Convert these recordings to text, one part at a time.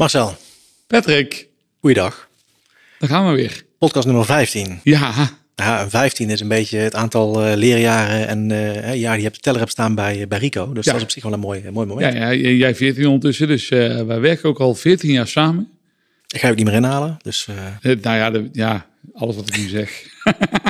Marcel, Patrick, goeiedag. daar gaan we weer. Podcast nummer 15. Ja, Ja, en 15 is een beetje het aantal eh, leerjaren en eh ja, die hebt de teller hebt staan bij, bij Rico. Dus Ja. dat is op zich wel een mooi, mooi ja, moment. ja j- jij 14 ondertussen, dus eh, wij werken ook al 14 jaar samen. Ik ga je niet meer inhalen. Dus eh, Eh, nou ja, de, ja, alles wat ik nu zeg.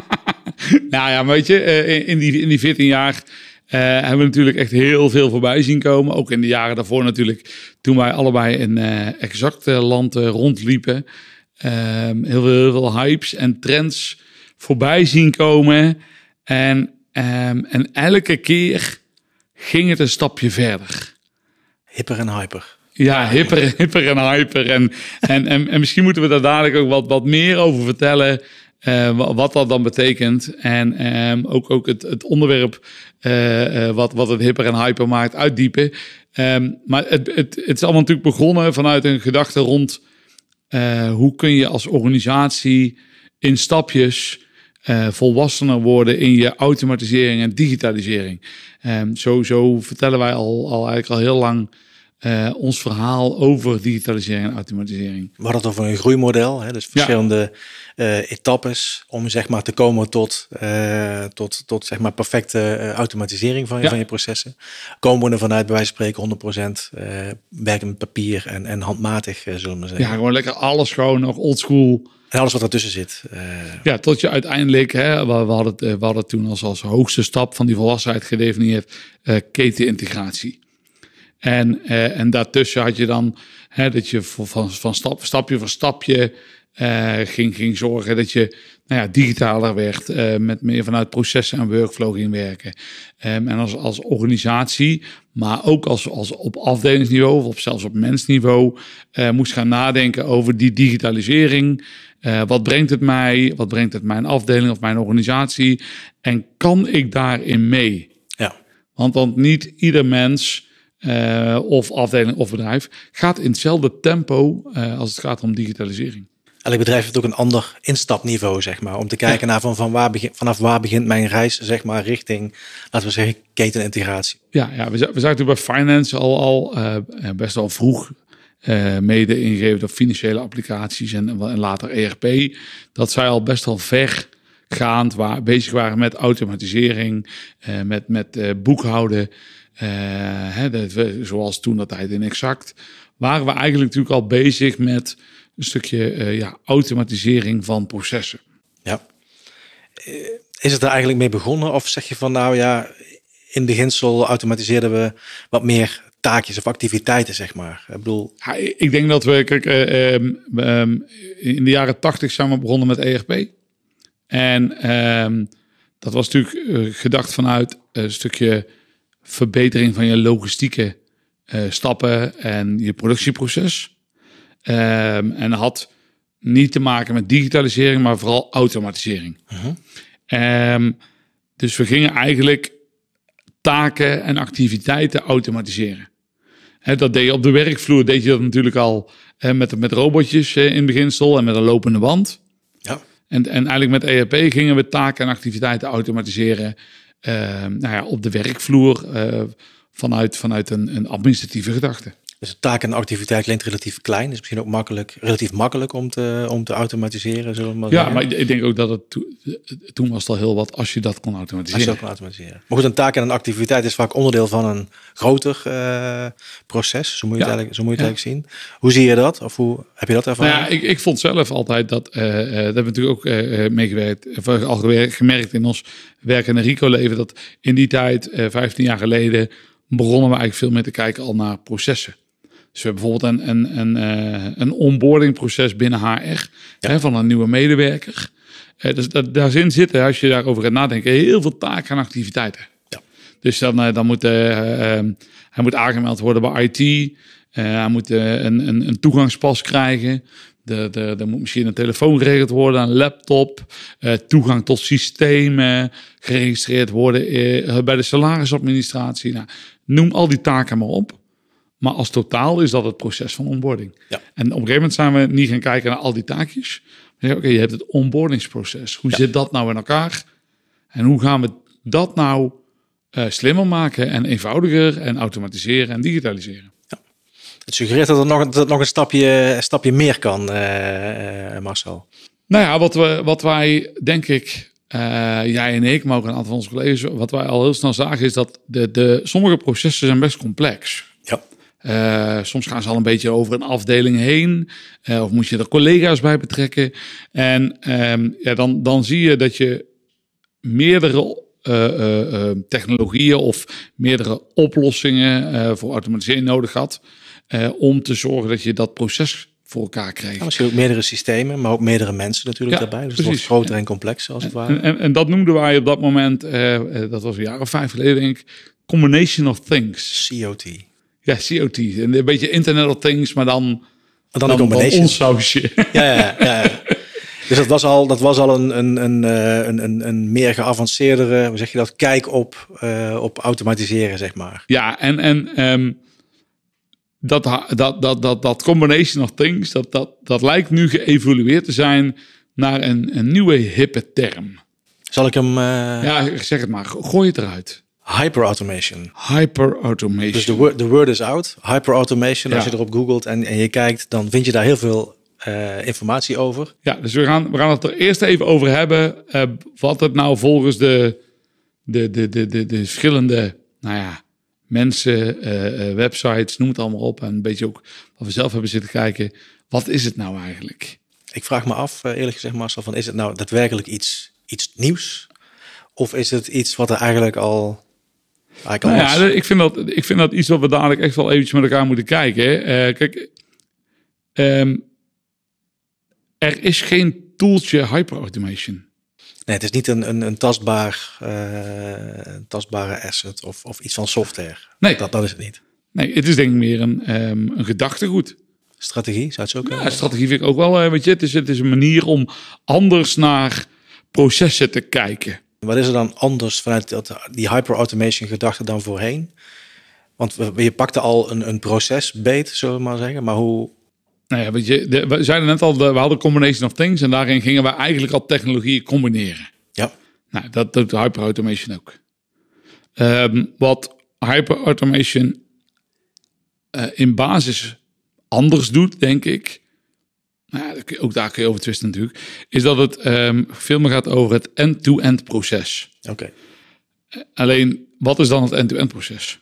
nou ja, weet je, eh, in, in die, in die 14 jaar eh, hebben we natuurlijk echt heel veel voorbij zien komen. Ook in de jaren daarvoor natuurlijk, toen wij allebei in eh exact eh, land rondliepen. Ehm, heel, veel, heel veel hypes en trends voorbij zien komen. En, ehm, en elke keer ging het een stapje verder. hipper en hyper. Ja, hipper, hipper en hyper. En, en, en, en misschien moeten we daar dadelijk ook wat, wat meer over vertellen. Eh, wa- wat dat dan betekent. En ehm, ook, ook het, het onderwerp eh, eh, wat, wat het hipper en hyper maakt uitdiepen. Ehm, maar het, het, het is allemaal natuurlijk begonnen vanuit een gedachte rond... hoe kun je als organisatie in stapjes volwassener worden in je automatisering en digitalisering. Ehm, zo, zo vertellen wij al, al eigenlijk al heel lang eh, ons verhaal over digitalisering en automatisering. We hadden het over een groeimodel. Hè, dus verschillende eh, etappes om zeg maar te komen tot, eh, tot, tot zeg maar perfecte automatisering van je, Ja. van je processen. Komen we er vanuit bij wijze van spreken 100% eh werken met papier en, en handmatig zullen we maar Ja, zeggen. gewoon lekker alles gewoon nog oldschool. En alles wat ertussen zit. Ja, tot je uiteindelijk, hè, we, we, hadden het, we hadden het toen als, als hoogste stap van die volwassenheid gedefinieerd, ketenintegratie. En, eh, en daartussen had je dan hè, dat je van, van, stap, stapje voor stapje eh, ging, ging zorgen dat je nou ja, digitaler werd, eh, met meer vanuit processen en workflow ging werken. Ehm, en als, als organisatie, maar ook als, als op afdelingsniveau of op, zelfs op mensniveau, moest gaan nadenken over die digitalisering. Wat brengt het mij? Wat brengt het mijn afdeling of mijn organisatie? En kan ik daarin mee? ja. Want, want niet ieder mens eh, of afdeling of bedrijf gaat in hetzelfde tempo eh, als het gaat om digitalisering. Elk bedrijf heeft ook een ander instapniveau, zeg maar. Om te kijken naar van, van waar begin, vanaf waar begint mijn reis, zeg maar, richting, laten we zeggen, ketenintegratie. Ja, ja we, zijn, natuurlijk bij finance al, al eh, best wel vroeg eh, mede ingegeven door financiële applicaties en, en later ERP. Dat zij al best wel vergaand waar, bezig waren met automatisering, eh, met, met boekhouden. Eh, hè, dat zoals toen dat tijd in Exact. Waren we eigenlijk natuurlijk al bezig met een stukje eh, ja, automatisering van processen. Ja. Eh, Is het er eigenlijk mee begonnen? Of zeg je van, nou ja, in beginsel automatiseerden we wat meer taakjes of activiteiten, zeg maar. Ik bedoel, Ja, ik denk dat we, kijk, eh, ehm, ehm, in de jaren tachtig zijn we begonnen met ERP. En ehm, dat was natuurlijk gedacht vanuit een stukje verbetering van je logistieke eh, stappen en je productieproces. Ehm, en had niet te maken met digitalisering, maar vooral automatisering. Ehm, dus we gingen eigenlijk taken en activiteiten automatiseren. Dat deed je op de werkvloer, deed je dat natuurlijk al met, met robotjes in beginsel en met een lopende band. ja. En, en eigenlijk met ERP gingen we taken en activiteiten automatiseren nou ja, op de werkvloer eh, vanuit, vanuit een, een administratieve gedachte. Dus de taak en de activiteit klinkt relatief klein. Is misschien ook makkelijk, relatief makkelijk om te, om te automatiseren, zullen we maar Ja, zeggen. maar ik- denk ook dat het to- toen was het al heel wat als je dat kon Als je automatiseren. dat automatiseren. Maar goed, een taak en een activiteit is vaak onderdeel van een groter eh, proces. Zo moet je het, eigenlijk, zo moet je het Ja. eigenlijk zien. Hoe zie je dat? Of hoe heb je dat Nou ervaren? ja, ik, ik vond zelf altijd dat, daar hebben we natuurlijk ook meegewerkt, of al gemerkt in ons werk en Rico-leven, dat in die tijd, eh 15 jaar geleden, begonnen we eigenlijk veel meer te kijken al naar processen. Dus we hebben bijvoorbeeld een, een, een, eh, een onboardingproces binnen HR hè, van een nieuwe medewerker. Eh, dus dat, daarin zitten, als je daarover gaat nadenken, heel veel taken en activiteiten. Ja. Dus dan, eh, dan moet hij moet aangemeld worden bij IT. Hij moet een, een, een toegangspas krijgen. Er moet misschien een telefoon geregeld worden, een laptop. toegang tot systemen geregistreerd worden bij de salarisadministratie. Nou, noem al die taken maar op. Maar als totaal is dat het proces van onboarding. Ja. En op een gegeven moment zijn we niet gaan kijken naar al die taakjes. Oké, je hebt het onboardingsproces. Hoe zit dat nou in elkaar? En hoe gaan we dat nou eh, slimmer maken en eenvoudiger en automatiseren en digitaliseren? Het suggereert dat het nog, dat het nog een, stapje, een stapje meer kan, uh, Marcel. Nou ja, wat, we, wat wij denk ik, jij en ik, maar ook een aantal van onze collega's, wat wij al heel snel zagen is dat de, de, sommige processen zijn best complex. Uh, soms gaan ze al een beetje over een afdeling heen. Uh, of moet je er collega's bij betrekken. En um, ja, dan, dan zie je dat je meerdere uh, technologieën of meerdere oplossingen voor automatisering nodig had. om te zorgen dat je dat proces voor elkaar kreeg. Ja, misschien ook meerdere systemen, maar ook meerdere mensen natuurlijk ja, daarbij. Dus precies. het wordt groter en complexer als het ware. En, en, en, dat noemden wij op dat moment, dat was een jaar of vijf geleden denk ik, Combination of Things. COT. Ja, COT. En een beetje Internet of Things, maar dan, dan, dan een combination. ons sausje. Ja, ja, ja. Dus dat was al, dat was al een, een, een, een, een, een meer geavanceerdere, hoe zeg je dat, kijk op, uh, op automatiseren, zeg maar. Ja, en, en um, dat, dat, dat, dat, dat combination of things, dat, dat, dat lijkt nu geëvolueerd te zijn naar een, een nieuwe hippe term. Zal ik hem... Uh... Ja, zeg het maar. Gooi het eruit. Hyperautomation. Hyperautomation. Dus de word, de word is out. Hyperautomation. Ja. Als je erop googelt en, en je kijkt, dan vind je daar heel veel uh, informatie over. Ja, dus we gaan, we gaan het er eerst even over hebben. Uh, wat het nou volgens de, de, de, de, de, de verschillende nou ja, mensen, uh, websites, noem het allemaal op. En een beetje ook wat we zelf hebben zitten kijken. Wat is het nou eigenlijk? Ik vraag me af, eerlijk gezegd Marcel, van is het nou daadwerkelijk iets, iets nieuws? Of is het iets wat er eigenlijk al nou ja, ik vind, dat, ik vind dat iets wat we dadelijk echt wel eventjes met elkaar moeten kijken. Uh, kijk, um, er is geen tooltje hyperautomation. Nee, het is niet een, een, een tastbaar, uh, een tastbare asset of, of iets van software. Nee. Dat, dat is het niet. Nee, het is denk ik meer een, um, een gedachtegoed. Strategie, zou het zo kunnen? Ja, strategie vind ik ook wel, uh, weet je, het is, het is een manier om anders naar processen te kijken. Wat is er dan anders vanuit die hyperautomation gedachte dan voorheen? Want je pakte al een, een proces beet, zullen we maar zeggen. Maar hoe... Nou ja, weet je, de, we zeiden net al, de, we hadden combination of things. En daarin gingen we eigenlijk al technologieën combineren. Ja. Nou, dat doet hyperautomation ook. Um, wat hyperautomation uh, in basis anders doet, denk ik, nou, ook daar kun je over twisten natuurlijk, is dat het um, veel meer gaat over het end-to-end proces. Oké. Alleen, wat is dan het end-to-end proces?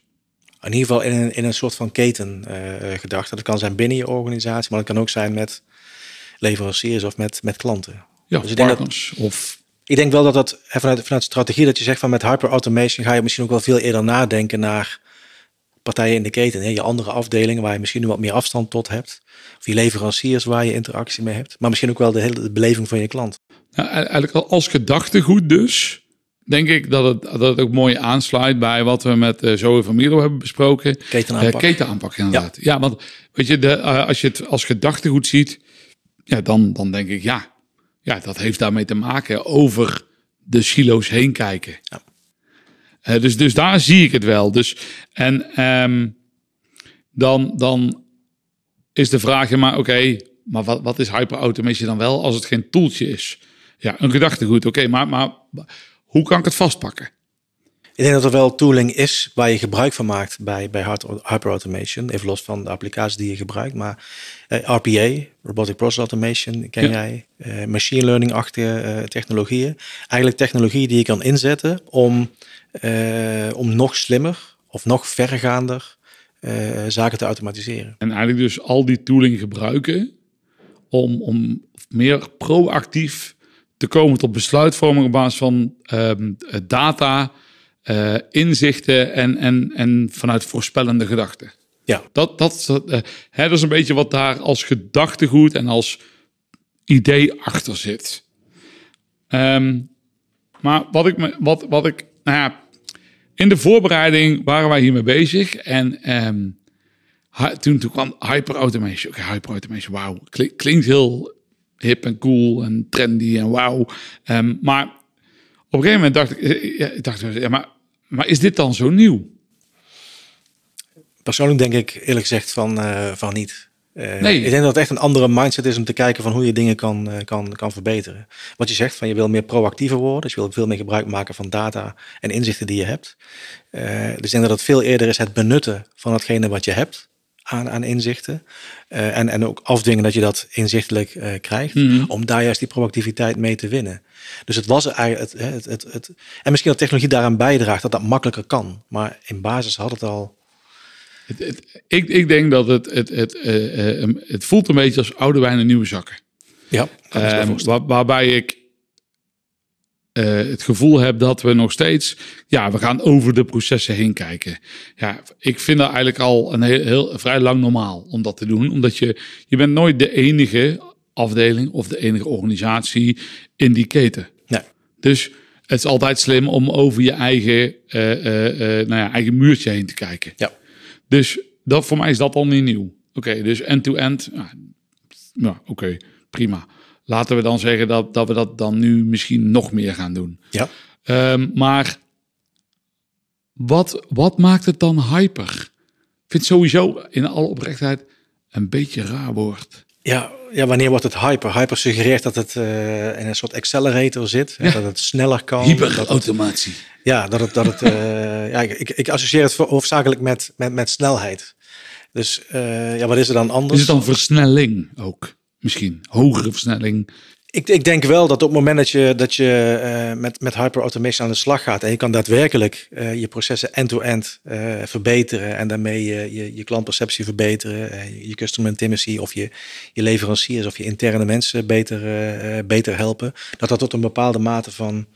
In ieder geval in een, in een soort van keten uh, gedacht. Dat kan zijn binnen je organisatie, maar het kan ook zijn met leveranciers of met, met klanten. Ja, dus ik denk dat, of... Ik denk wel dat dat vanuit, vanuit strategie dat je zegt van met hyperautomation ga je misschien ook wel veel eerder nadenken naar partijen in de keten. Hè? Je andere afdelingen waar je misschien nu wat meer afstand tot hebt. Of je leveranciers waar je interactie mee hebt. Maar misschien ook wel de hele beleving van je klant. Ja, eigenlijk als gedachtegoed dus. Denk ik dat het, dat het ook mooi aansluit bij wat we met uh, Zoe van Milo hebben besproken. Ketenaanpak. Uh, ketenaanpak inderdaad. Ja. ja, want weet je, de, uh, als je het als gedachtegoed ziet. Ja, dan, dan denk ik ja. Ja, dat heeft daarmee te maken over de silo's heen kijken. Ja. Uh, dus, dus daar zie ik het wel. Dus, en um, dan, dan is de vraag, maar oké, okay, maar wat, wat is hyperautomation dan wel als het geen toeltje is? Ja, een gedachtegoed, oké, okay, maar, maar hoe kan ik het vastpakken? Ik denk dat er wel tooling is waar je gebruik van maakt bij, bij hyperautomation. Even los van de applicaties die je gebruikt. Maar eh, RPA, Robotic Process Automation, ken ja. jij. Uh, machine learning-achtige uh, technologieën. Eigenlijk technologieën die je kan inzetten om, om nog slimmer of nog vergaander zaken te automatiseren. En eigenlijk dus al die tooling gebruiken om, om meer proactief te komen tot besluitvorming op basis van um, data uh, inzichten en, en, en vanuit voorspellende gedachten. Ja. Dat, dat, uh, hè, dat is een beetje wat daar als gedachtegoed en als idee achter zit. Um, maar wat ik, me, wat, wat ik, nou ja, in de voorbereiding waren wij hiermee bezig en um, toen, toen kwam hyperautomation. Oké, okay, hyperautomation, wauw, klinkt, heel hip en cool en trendy en wauw. Um, maar op een gegeven moment dacht ik, ja, ik dacht, ja, maar maar is dit dan zo nieuw? Persoonlijk denk ik eerlijk gezegd van, uh, van niet. Uh, nee. Ik denk dat het echt een andere mindset is om te kijken van hoe je dingen kan, uh, kan, kan verbeteren. Wat je zegt, van je wil meer proactiever worden. Dus je wil veel meer gebruik maken van data en inzichten die je hebt. dus ik denk dat het veel eerder is het benutten van hetgene wat je hebt. aan, aan inzichten. Eh, en, en ook afdwingen dat je dat inzichtelijk eh, krijgt. Mhm. Om daar juist die proactiviteit mee te winnen. Dus het was eigenlijk. Het, het, het, het, en misschien dat technologie daaraan bijdraagt dat dat makkelijker kan. Maar in basis had het al. Het, het- ik, ik denk dat het, het, het, eh, eh, het voelt een beetje als oude wijn in nieuwe zakken. Ja, Ehm, waar- waarbij ik eh, het gevoel heb dat we nog steeds, ja, we gaan over de processen heen kijken. Ja, ik vind dat eigenlijk al een heel, heel vrij lang normaal om dat te doen, omdat je, je bent nooit de enige afdeling of de enige organisatie in die keten. Nee. Dus het is altijd slim om over je eigen, eh, nou ja, eigen muurtje heen te kijken. Ja. Dus dat, voor mij is dat al niet nieuw. Oké, dus end-to-end. ja, oké, prima. Laten we dan zeggen dat, dat we dat dan nu misschien nog meer gaan doen. Ja. Ehm, maar wat, wat maakt het dan hyper? Ik vind het sowieso in alle oprechtheid een beetje raar woord. Ja, ja, wanneer wordt het hyper? Hyper suggereert dat het eh, in een soort accelerator zit. Ja. Dat het sneller kan. Hyperautomatie. Ja, dat het, dat het, eh, ja, ik, ik associeer het voor- hoofdzakelijk met, met, met snelheid. Dus eh, ja, wat is er dan anders? Is het dan versnelling ook? Misschien hogere versnelling. Ik, ik denk wel dat op het moment dat je, dat je eh, met, met hyperautomation aan de slag gaat en je kan daadwerkelijk eh, je processen end-to-end eh, verbeteren en daarmee je, je, je klantperceptie verbeteren, je customer intimacy of je, je leveranciers of je interne mensen beter, beter helpen, dat dat tot een bepaalde mate van,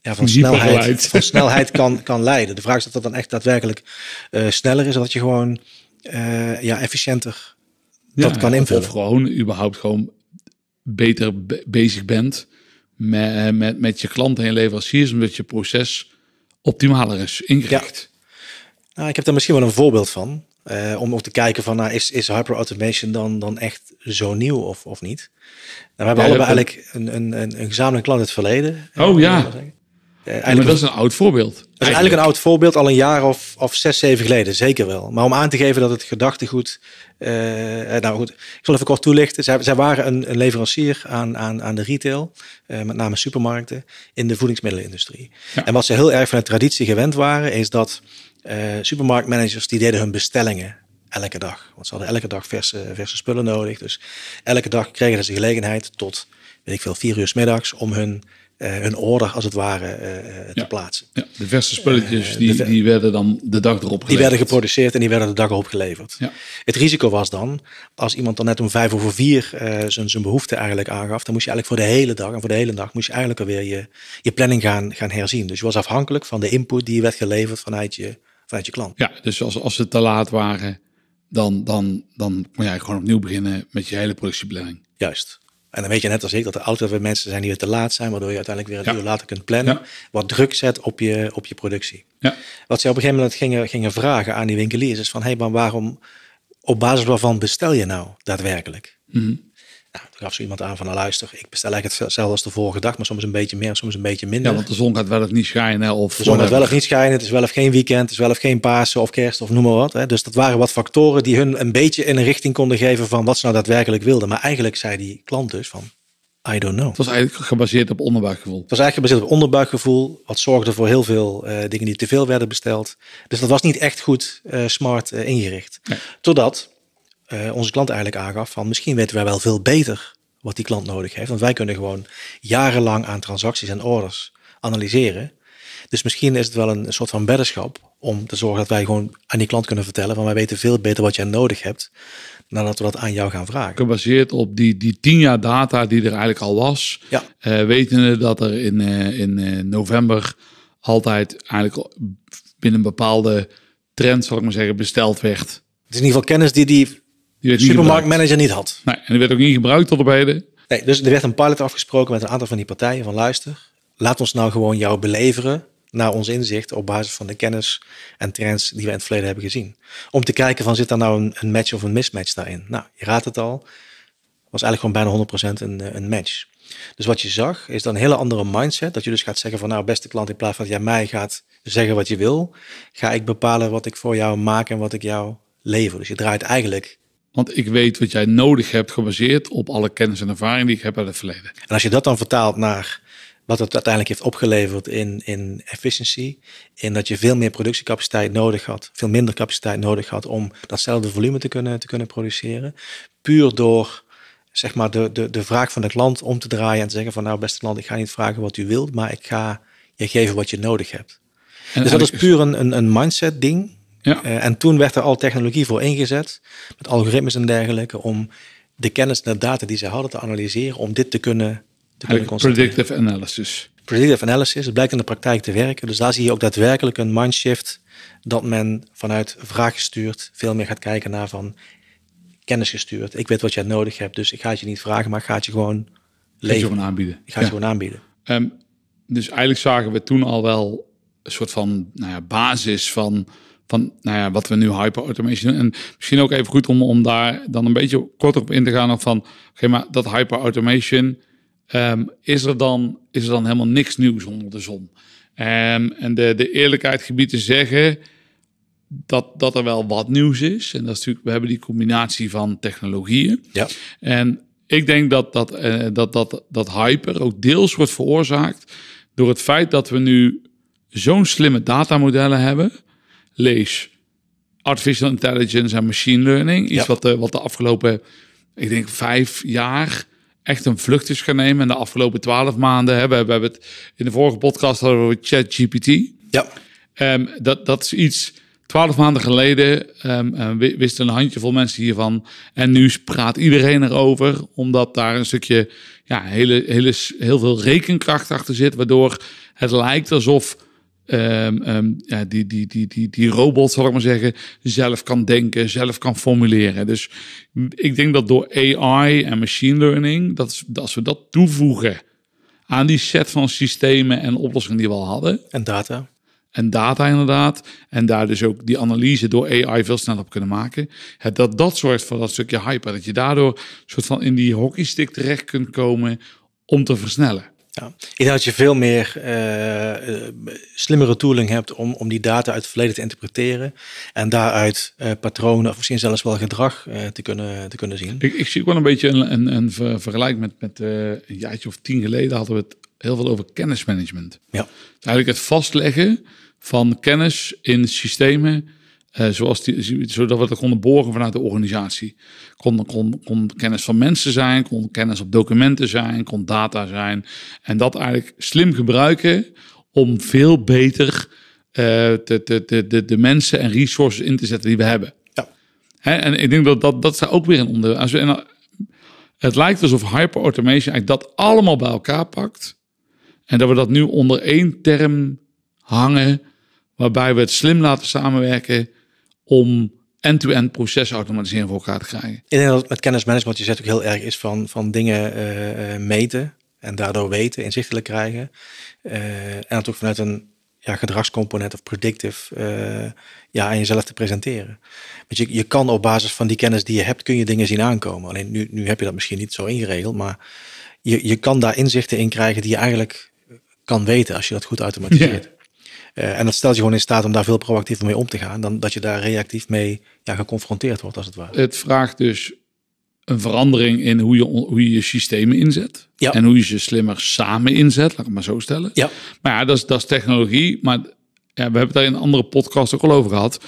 ja, van, snelheid, van snelheid kan, kan leiden. De vraag is of dat dan echt daadwerkelijk sneller is en dat je gewoon ja, efficiënter dat kan of- invullen. Of gewoon überhaupt gewoon beter be- bezig bent met, met, met je klanten en leveranciers, omdat je proces optimaler is ingericht. Nou, ik heb daar misschien wel een voorbeeld van. eh, om ook te kijken van, nou, is, is hyperautomation dan, dan echt zo nieuw of, of niet? Nou, we hebben Ja, allebei eigenlijk een, een, een, een gezamenlijk klant in het verleden. Oh, Eh, ja. Maar eigenlijk, dat is een oud voorbeeld. dat is eigenlijk een oud voorbeeld, al een jaar of, of zes, zeven geleden, zeker wel. Maar om aan te geven dat het gedachtegoed... eh, eh, nou goed, ik zal even kort toelichten. Zij, zij waren een, een leverancier aan, aan, aan de retail, eh, met name supermarkten, in de voedingsmiddelenindustrie. Ja. En wat ze heel erg van de traditie gewend waren, is dat eh, supermarktmanagers die deden hun bestellingen elke dag. Want ze hadden elke dag verse, verse spullen nodig. Dus elke dag kregen ze de gelegenheid tot, weet ik veel, vier uur 's middags om hun, eh, hun order als het ware eh, eh, te plaatsen. Ja, de verse spulletjes, die, de die werden dan de dag erop Die geleverd. werden geproduceerd en die werden de dag erop geleverd. Ja. Het risico was dan, als iemand dan net om vijf over vier zijn, zijn behoefte eigenlijk aangaf, dan moest je eigenlijk voor de hele dag en voor de hele dag moest je eigenlijk alweer je, je planning gaan, gaan herzien. Dus je was afhankelijk van de input die werd geleverd vanuit je, vanuit je klant. Ja, dus als, als ze te laat waren, dan, dan, dan moet jij gewoon opnieuw beginnen met je hele productieplanning. Juist. En dan weet je net als ik dat er altijd weer mensen zijn die weer te laat zijn, waardoor je uiteindelijk weer een Ja. uur later kunt plannen. Ja. Wat druk zet op je, op je productie. Ja, Wat ze op een gegeven moment gingen, gingen vragen aan die winkeliers is van, hé, hey, maar waarom, op basis waarvan bestel je nou daadwerkelijk? Mhm. Nou, toen gaf zo iemand aan van, nou luister, ik bestel eigenlijk hetzelfde als de vorige dag, maar soms een beetje meer, soms een beetje minder. ja want de zon gaat wel of niet schijnen. Of de zon gaat wel of niet schijnen, het is wel of geen weekend, het is wel of geen Pasen of kerst of noem maar wat. Hè. Dus dat waren wat factoren die hun een beetje in een richting konden geven van wat ze nou daadwerkelijk wilden. Maar eigenlijk zei die klant dus van, I don't know. Het was eigenlijk gebaseerd op onderbuikgevoel. Het was eigenlijk gebaseerd op onderbuikgevoel, wat zorgde voor heel veel eh, dingen die te veel werden besteld. Dus dat was niet echt goed eh, smart eh, ingericht. Nee. Totdat eh, onze klant eigenlijk aangaf van misschien weten wij wel veel beter wat die klant nodig heeft. Want wij kunnen gewoon jarenlang aan transacties en orders analyseren. Dus misschien is het wel een, soort van beddenschap om te zorgen dat wij gewoon aan die klant kunnen vertellen van wij weten veel beter wat jij nodig hebt, nadat we dat aan jou gaan vragen. Gebaseerd op die, die tien jaar data die er eigenlijk al was. Ja. Eh, wetende dat er in, eh, in november altijd eigenlijk binnen een bepaalde trend, zal ik maar zeggen, besteld werd. Het is in ieder geval kennis die die Die supermarktmanager niet had. Nee, en die werd ook niet gebruikt tot op heden. Nee, dus er werd een pilot afgesproken met een aantal van die partijen van luister, laat ons nou gewoon jou beleveren naar ons inzicht op basis van de kennis en trends die we in het verleden hebben gezien. Om te kijken van zit daar nou een, een match of een mismatch daarin? Nou, je raadt het al, was eigenlijk gewoon bijna 100% een, eh, een match. Dus wat je zag is dan een hele andere mindset. Dat je dus gaat zeggen van nou beste klant in plaats van dat jij mij gaat zeggen wat je wil, ga ik bepalen wat ik voor jou maak en wat ik jou lever. Dus je draait eigenlijk Want ik weet wat jij nodig hebt, gebaseerd op alle kennis en ervaring die ik heb uit het verleden. En als je dat dan vertaalt naar wat het uiteindelijk heeft opgeleverd in, in efficiency. In dat je veel meer productiecapaciteit nodig had, veel minder capaciteit nodig had om datzelfde volume te kunnen, te kunnen produceren. Puur door zeg maar, de, de, de vraag van de klant om te draaien en te zeggen van nou beste klant, ik ga niet vragen wat u wilt, maar ik ga je geven wat je nodig hebt. En dus dat is puur een, een, een mindset ding. Ja. Uh, en toen werd er al technologie voor ingezet, met algoritmes en dergelijke, om de kennis en de data die ze hadden te analyseren, om dit te kunnen, te kunnen constateren. Predictive analysis. Predictive analysis, het blijkt in de praktijk te werken. Dus daar zie je ook daadwerkelijk een mindshift dat men vanuit vraag gestuurd veel meer gaat kijken naar van kennis gestuurd. Ik weet wat jij nodig hebt, dus ik ga het je niet vragen, maar ik ga het je gewoon leveren. gewoon aanbieden. Ik ga het gewoon aanbieden. Um, dus eigenlijk zagen we toen al wel een soort van nou ja, basis van, van nou ja, wat we nu hyper-automation En misschien ook even goed om, om daar dan een beetje kort op in te gaan. Of van, oké, maar dat hyper-automation, um, is, er dan, is er dan helemaal niks nieuws onder de zon? Um, en de, de eerlijkheid gebied te zeggen dat, dat er wel wat nieuws is. En dat is natuurlijk, we hebben die combinatie van technologieën. Ja. En ik denk dat dat, uh, dat, dat, dat hyper ook deels wordt veroorzaakt door het feit dat we nu zo'n slimme datamodellen hebben. Lees artificial intelligence en machine learning. Iets wat, de, wat de afgelopen, ik denk, vijf jaar echt een vlucht is gaan nemen. En de afgelopen twaalf maanden hebben we hebben het in de vorige podcast hadden we over ChatGPT. Ja. Um, dat, dat is iets Twaalf maanden geleden um, wisten een handjevol mensen hiervan. En nu praat iedereen erover, omdat daar een stukje, ja, hele, hele, heel veel rekenkracht achter zit. Waardoor het lijkt alsof um, um, ja, die, die, die, die, die robot, zal ik maar zeggen, zelf kan denken, zelf kan formuleren. Dus ik denk dat door AI en machine learning, dat, als we dat toevoegen aan die set van systemen en oplossingen die we al hadden. En data en data inderdaad. En daar dus ook die analyse door AI veel sneller op kunnen maken. Het, dat dat zorgt voor dat stukje hyper. Dat je daardoor soort van in die hockeystick terecht kunt komen om te versnellen. Ja, ik denk dat je veel meer uh, slimmere tooling hebt om, om die data uit het verleden te interpreteren. En daaruit uh, patronen of misschien zelfs wel gedrag te, kunnen, te kunnen zien. Ik, ik zie ook wel een beetje een, een, een vergelijk met, met een jaartje of tien geleden hadden we het heel veel over kennismanagement. Ja. eigenlijk het vastleggen van kennis in systemen. Uh, zoals die, zodat we het konden borgen vanuit de organisatie. Kon, kon, kon kennis van mensen zijn, kon kennis op documenten zijn, kon data zijn. En dat eigenlijk slim gebruiken om veel beter de, de, de, de, mensen en resources in te zetten die we hebben. Ja. Hè, en ik denk dat dat, dat ook weer een onder. Als we, en, het lijkt alsof hyper-automation eigenlijk dat allemaal bij elkaar pakt. En dat we dat nu onder één term hangen waarbij we het slim laten samenwerken om end-to-end procesautomatisering voor elkaar te krijgen. Ik denk dat met kennismanagement je zet ook heel erg is van, van dingen uh, meten en daardoor weten, inzichtelijk krijgen. Uh, en dat ook vanuit een ja, gedragscomponent of predictive uh, ja, aan jezelf te presenteren. Want je, je kan op basis van die kennis die je hebt, kun je dingen zien aankomen. Alleen nu, nu heb je dat misschien niet zo ingeregeld, maar je, je kan daar inzichten in krijgen die je eigenlijk kan weten als je dat goed automatiseert. Uh, en dat stelt je gewoon in staat om daar veel proactiever mee om te gaan, dan dat je daar reactief mee ja, geconfronteerd wordt, als het ware. Het vraagt dus een verandering in hoe je hoe je, je systemen inzet. Ja. En hoe je ze slimmer samen inzet, laat ik het maar zo stellen. Ja. Maar ja, dat is, dat is technologie. Maar ja, we hebben het daar in een andere podcast ook al over gehad.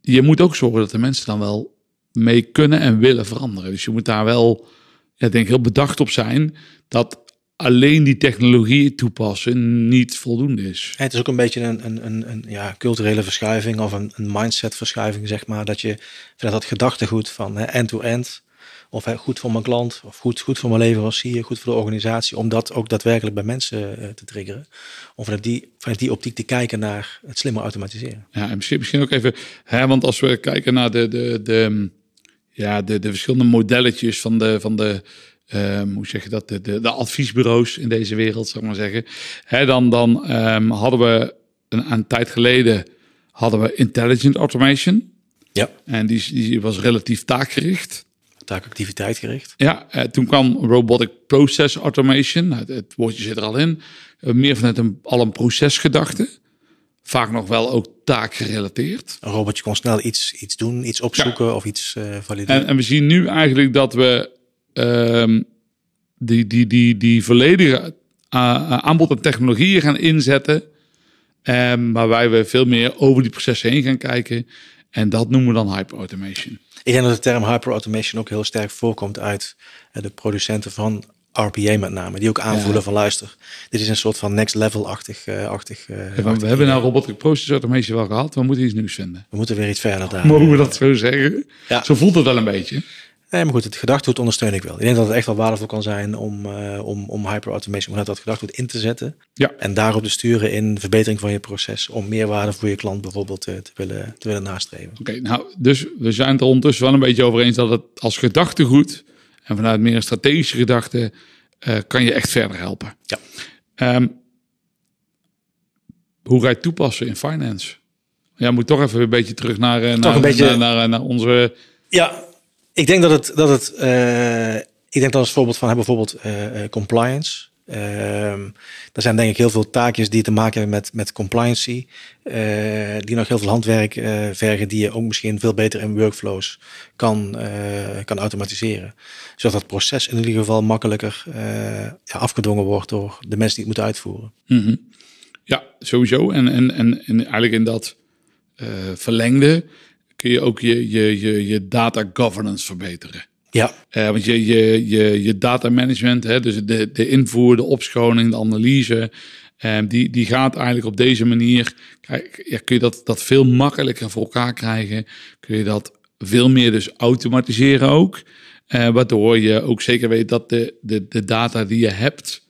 Je moet ook zorgen dat de mensen dan wel mee kunnen en willen veranderen. Dus je moet daar wel, ja, denk ik, heel bedacht op zijn dat alleen die technologie toepassen niet voldoende is. Het is ook een beetje een, een, een, een ja, culturele verschuiving of een, een mindset verschuiving, zeg maar. Dat je vanuit dat gedachtegoed van end-to-end, of hè, goed voor mijn klant, of goed, goed voor mijn leverancier, goed voor de organisatie, om dat ook daadwerkelijk bij mensen uh, te triggeren. Om vanuit die, vanuit die optiek te kijken naar het slimmer automatiseren. Ja, en misschien, misschien ook even, hè, want als we kijken naar de, de, de, ja, de, de verschillende modelletjes van de, van de um, hoe zeg je dat, de, de, de, adviesbureaus in deze wereld, zou ik maar zeggen. Hè, dan dan um, hadden we een, een tijd geleden hadden we intelligent automation. Ja. En die, die was relatief taakgericht. Taakactiviteit gericht. Ja, eh, toen kwam robotic process automation. Het, woordje zit er al in. Uh, meer vanuit een, al een procesgedachte. Vaak nog wel ook taakgerelateerd. Een robotje kon snel iets, iets doen, iets opzoeken of iets uh, valideren. En, en, we zien nu eigenlijk dat we um, die, die, die, die volledige aanbod en technologieën gaan inzetten. Um, waarbij we veel meer over die processen heen gaan kijken. En dat noemen we dan hyperautomation. Ik denk dat de term hyperautomation ook heel sterk voorkomt uit de producenten van RPA met name, die ook aanvoelen van luister, dit is een soort van next level-achtig. Uh, achtig, uh, we hebben nou robotic process automation wel gehad, we moeten iets nieuws vinden. We moeten weer iets verder daar. Mogen we dat zo zeggen? Ja. Zo voelt het wel een beetje. Nee, maar goed, het gedachtegoed ondersteun ik wel. Ik denk dat het echt wel waardevol kan zijn om, uh, om, om hyperautomation, om dat gedachtegoed in te zetten. Ja. En daarop te sturen in verbetering van je proces. Om meer waarde voor je klant bijvoorbeeld te, te willen, te willen nastreven. Oké, nou, dus we zijn het er ondertussen wel een beetje over eens dat het als gedachtegoed en vanuit meer strategische gedachte uh, kan je echt verder helpen. Ja. Um, hoe ga je toepassen in finance? Ja, moet toch even een beetje terug naar, naar, een beetje... naar, naar, naar onze. Ja, ik denk dat het, dat het uh, ik denk dat als voorbeeld van hebben bijvoorbeeld uh, compliance. Uh, er zijn denk ik heel veel taakjes die te maken hebben met, met compliancy. die nog heel veel handwerk vergen, die je ook misschien veel beter in workflows kan, kan automatiseren. Zodat het proces in ieder geval makkelijker afgedwongen wordt door de mensen die het moeten uitvoeren. -hmm. Ja, sowieso. En, en, en, en eigenlijk in dat verlengde kun je ook je, je, je, je data governance verbeteren. Ja. Uh, want je, je, je, je data management, hè, dus de, de invoer, de opschoning, de analyse, um, die, die gaat eigenlijk op deze manier, ja, kun je dat, dat veel makkelijker voor elkaar krijgen. Kun je dat veel meer dus automatiseren ook. Uh, waardoor je ook zeker weet dat de, de, de data die je hebt,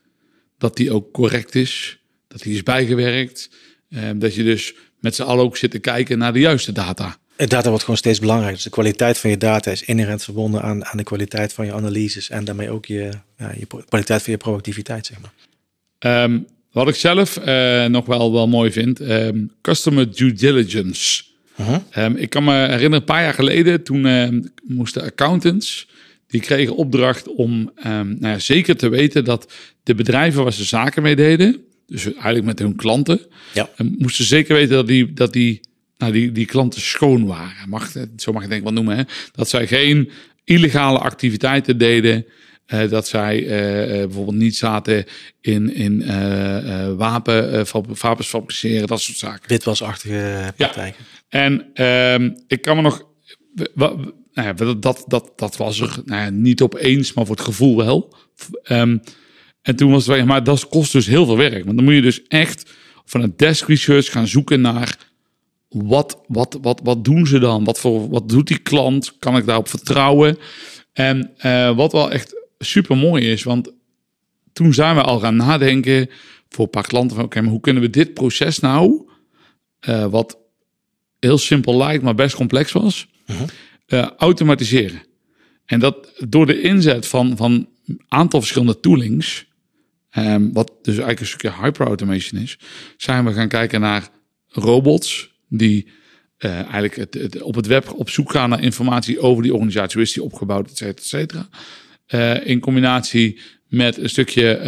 dat die ook correct is. Dat die is bijgewerkt. Um, dat je dus met z'n allen ook zit te kijken naar de juiste data. Data wordt gewoon steeds belangrijker. Dus de kwaliteit van je data is inherent verbonden aan, aan de kwaliteit van je analyses. En daarmee ook je, ja, je kwaliteit van je productiviteit, zeg maar. Um, wat ik zelf uh, nog wel, wel mooi vind, um, customer due diligence. Uh -huh. um, ik kan me herinneren, een paar jaar geleden, toen moesten accountants, die kregen opdracht om nou ja, zeker te weten dat de bedrijven waar ze zaken mee deden, dus eigenlijk met hun klanten, ja. moesten zeker weten dat die, dat die nou, die, die klanten schoon waren. Mag, zo mag je denk ik wel noemen. Hè? Dat zij geen illegale activiteiten deden. Uh, dat zij uh, bijvoorbeeld niet zaten in, in uh, wapen, wapens fabriceren, dat soort zaken. Witwasachtige praktijken. Ja. En ehm, ik kan me nog... nou ja, dat, dat, dat was er nou ja, niet opeens, maar voor het gevoel wel. Um, en toen was het, maar dat kost dus heel veel werk. Want dan moet je dus echt van een desk research gaan zoeken naar wat, wat, wat, wat doen ze dan? Wat, voor, wat doet die klant? Kan ik daarop vertrouwen? En uh, wat wel echt super mooi is, want toen zijn we al gaan nadenken voor een paar klanten van oké, maar hoe kunnen we dit proces nou, uh, wat heel simpel lijkt, maar best complex was, uh -huh. uh, automatiseren. En dat door de inzet van, van een aantal verschillende toolings, um, wat dus eigenlijk een stukje hyperautomation is, zijn we gaan kijken naar robots die uh, eigenlijk het, het, op het web op zoek gaan naar informatie over die organisatie. Hoe is die opgebouwd, et cetera, et cetera. Uh, in combinatie met een stukje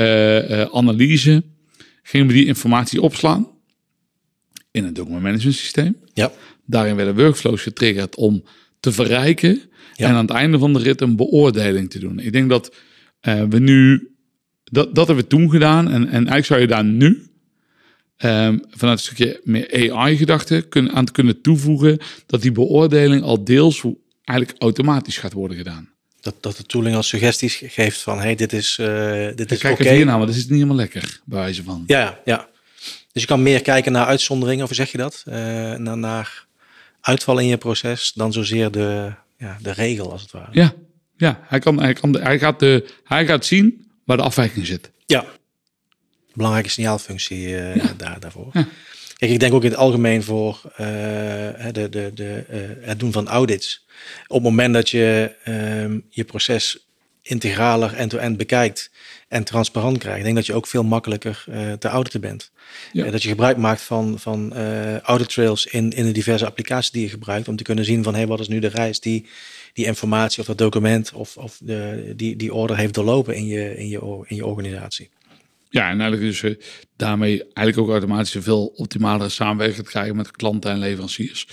uh, analyse gingen we die informatie opslaan in een document management systeem. Ja. Daarin werden workflows getriggerd om te verrijken ja. en aan het einde van de rit een beoordeling te doen. Ik denk dat we nu, dat, dat hebben we toen gedaan en, en eigenlijk zou je daar nu um, vanuit een stukje meer AI-gedachte kunnen, aan te kunnen toevoegen dat die beoordeling al deels eigenlijk automatisch gaat worden gedaan. Dat, dat de tooling als suggesties geeft van hey, dit is, uh, dit is Kijk oké. Okay. hier nou, maar dit is niet helemaal lekker, bij wijze van. Ja, ja. Dus je kan meer kijken naar uitzonderingen, of zeg je dat? Uh, naar, naar uitval in je proces dan zozeer de, ja, de regel, als het ware. Ja, ja hij, kan, hij, kan, hij, gaat de, hij gaat zien waar de afwijking zit. Ja, belangrijke signaalfunctie uh, ja. daar, daarvoor. Ja. Kijk, ik denk ook in het algemeen voor uh, de, de, de, uh, het doen van audits. Op het moment dat je um, je proces integraler end-to-end bekijkt en transparant krijgt, ik denk dat je ook veel makkelijker te auditen bent. Ja. dat je gebruik maakt van, van audit trails in, in de diverse applicaties die je gebruikt, om te kunnen zien van hey, wat is nu de reis die die informatie of dat document of, of de, die, die order heeft doorlopen in je, in je, in je organisatie. Ja, en eigenlijk dus uh, daarmee eigenlijk ook automatisch een veel optimalere samenwerking krijgen met klanten en leveranciers.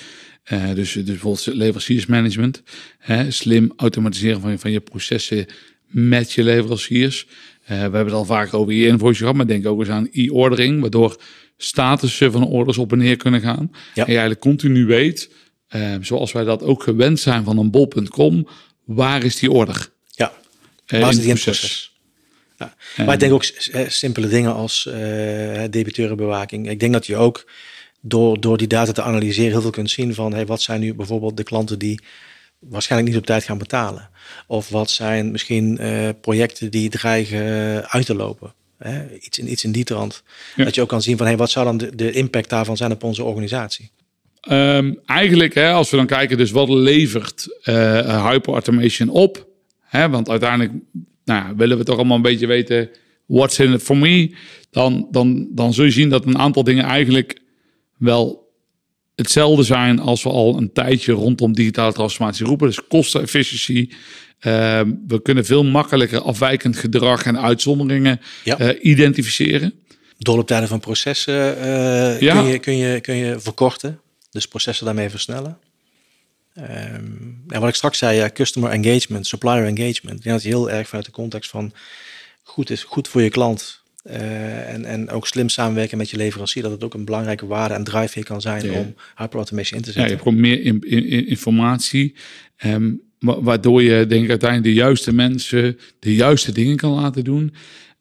Uh, dus, dus bijvoorbeeld leveranciersmanagement, hè, slim automatiseren van je, van je processen met je leveranciers. we hebben het al vaak over e-invoice gehad, maar denk ook eens aan e-ordering, waardoor statussen van orders op en neer kunnen gaan. En je eigenlijk continu weet, zoals wij dat ook gewend zijn van een bol.com, waar is die order? Ja, waar is die in het proces? Ja. Maar ik denk ook simpele dingen als uh, debiteurenbewaking. Ik denk dat je ook door, door die data te analyseren heel veel kunt zien van hey, wat zijn nu bijvoorbeeld de klanten die waarschijnlijk niet op tijd gaan betalen. Of wat zijn misschien uh, projecten die dreigen uit te lopen. Hè? Iets, in, iets in die trant. Dat je ook kan zien van hey, wat zou dan de, de impact daarvan zijn op onze organisatie. Um, eigenlijk, hè, als we dan kijken, dus wat levert uh, hyperautomation op? Hè, want uiteindelijk nou, willen we toch allemaal een beetje weten, what's in it for me? Dan, dan, dan zul je zien dat een aantal dingen eigenlijk wel hetzelfde zijn als we al een tijdje rondom digitale transformatie roepen. Dus kostenefficiëntie. Uh, we kunnen veel makkelijker afwijkend gedrag en uitzonderingen uh, identificeren. Doorlooptijden van processen uh, ja. kun, je, kun, je, kun je verkorten. Dus processen daarmee versnellen. Um, en wat ik straks zei, ja, customer engagement, supplier engagement. Dat is heel erg vanuit de context van goed is goed voor je klant. Uh, en, en ook slim samenwerken met je leverancier, dat het ook een belangrijke waarde en drive kan zijn ja. om hyperautomation in te zetten. Ja, je hebt gewoon meer in, in, informatie, um, waardoor je denk ik uiteindelijk de juiste mensen de juiste dingen kan laten doen.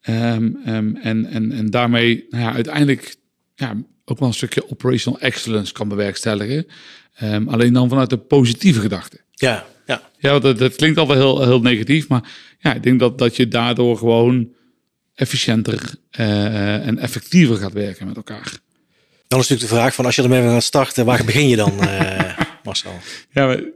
Um, en, en, en daarmee nou ja, uiteindelijk ja, ook wel een stukje operational excellence kan bewerkstelligen. alleen dan vanuit de positieve gedachte. Ja, ja. Ja, dat, dat klinkt altijd heel, heel negatief, maar ja, ik denk dat, dat je daardoor gewoon efficiënter uh, en effectiever gaat werken met elkaar. Dan is natuurlijk de vraag van als je ermee gaat starten, waar begin je dan, uh, Marcel? Ja, dat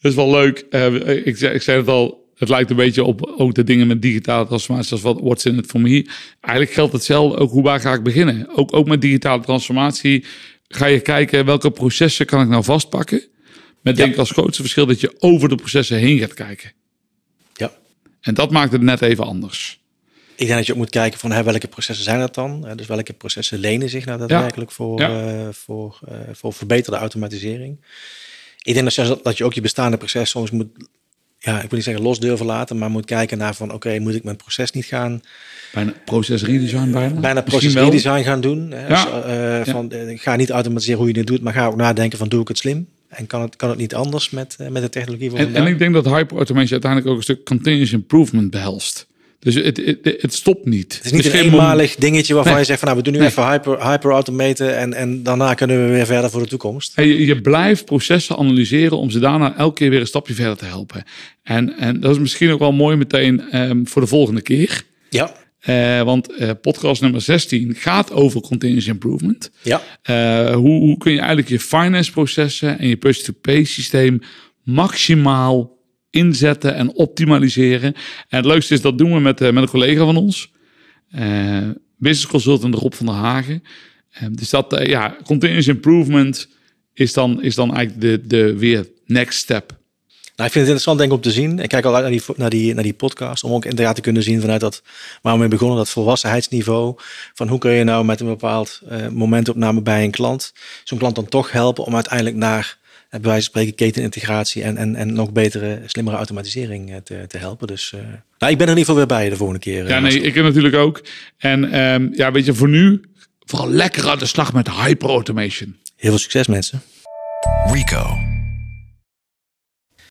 is wel leuk. Uh, ik, ik zei het al, het lijkt een beetje op ook de dingen met digitale transformatie, als wat what's in it for me. Eigenlijk geldt hetzelfde ook hoe waar ga ik beginnen. Ook, ook met digitale transformatie ga je kijken welke processen kan ik nou vastpakken. Met denk ik als grootste verschil dat je over de processen heen gaat kijken. Ja. En dat maakt het net even anders. Ik denk dat je ook moet kijken van hè, welke processen zijn dat dan? Dus welke processen lenen zich nou daadwerkelijk voor, uh, voor, uh, voor verbeterde automatisering? Ik denk dat je, dat je ook je bestaande proces soms moet, ja, ik wil niet zeggen los durven laten, maar moet kijken naar van oké, moet ik mijn proces niet gaan... Bijna proces redesign bijna? Bijna proces redesign gaan doen. Hè? Ja. Dus, uh, van, ga niet automatiseren hoe je het doet, maar ga ook nadenken van doe ik het slim? En kan het, kan het niet anders met, met de technologie van en, en ik denk dat hyperautomation uiteindelijk ook een stuk continuous improvement behelst. Dus het, het, het, stopt niet. Het is niet een eenmalig dingetje waarvan je zegt van nou we doen nu even hyper, hyper automaten en, en daarna kunnen we weer verder voor de toekomst. Je, je blijft processen analyseren om ze daarna elke keer weer een stapje verder te helpen. En, en dat is misschien ook wel mooi meteen um, voor de volgende keer. Ja. Uh, want uh, podcast nummer 16 gaat over continuous improvement. Ja. Uh, hoe, hoe kun je eigenlijk je finance processen en je purchase-to-pay systeem maximaal inzetten en optimaliseren. En het leukste is dat doen we met, uh, met een collega van ons, uh, business consultant Rob van der Hagen. Uh, dus dat, ja, continuous improvement is dan, is dan eigenlijk de, de weer next step. Nou, ik vind het interessant denk ik om te zien. Ik kijk al uit naar die, naar, die, naar die podcast. Om ook inderdaad te kunnen zien vanuit dat waar we begonnen, dat volwassenheidsniveau. Van hoe kun je nou met een bepaald uh, momentopname bij een klant, zo'n klant dan toch helpen om uiteindelijk naar bij wijze van spreken ketenintegratie en, en, en nog betere, slimmere automatisering eh, te, te helpen. Dus uh, nou, ik ben er in ieder geval weer bij de volgende keer. Ja, nee, ik natuurlijk ook. En um, ja, weet je, voor nu vooral lekker aan de slag met hyperautomation. Heel veel succes mensen. Rico.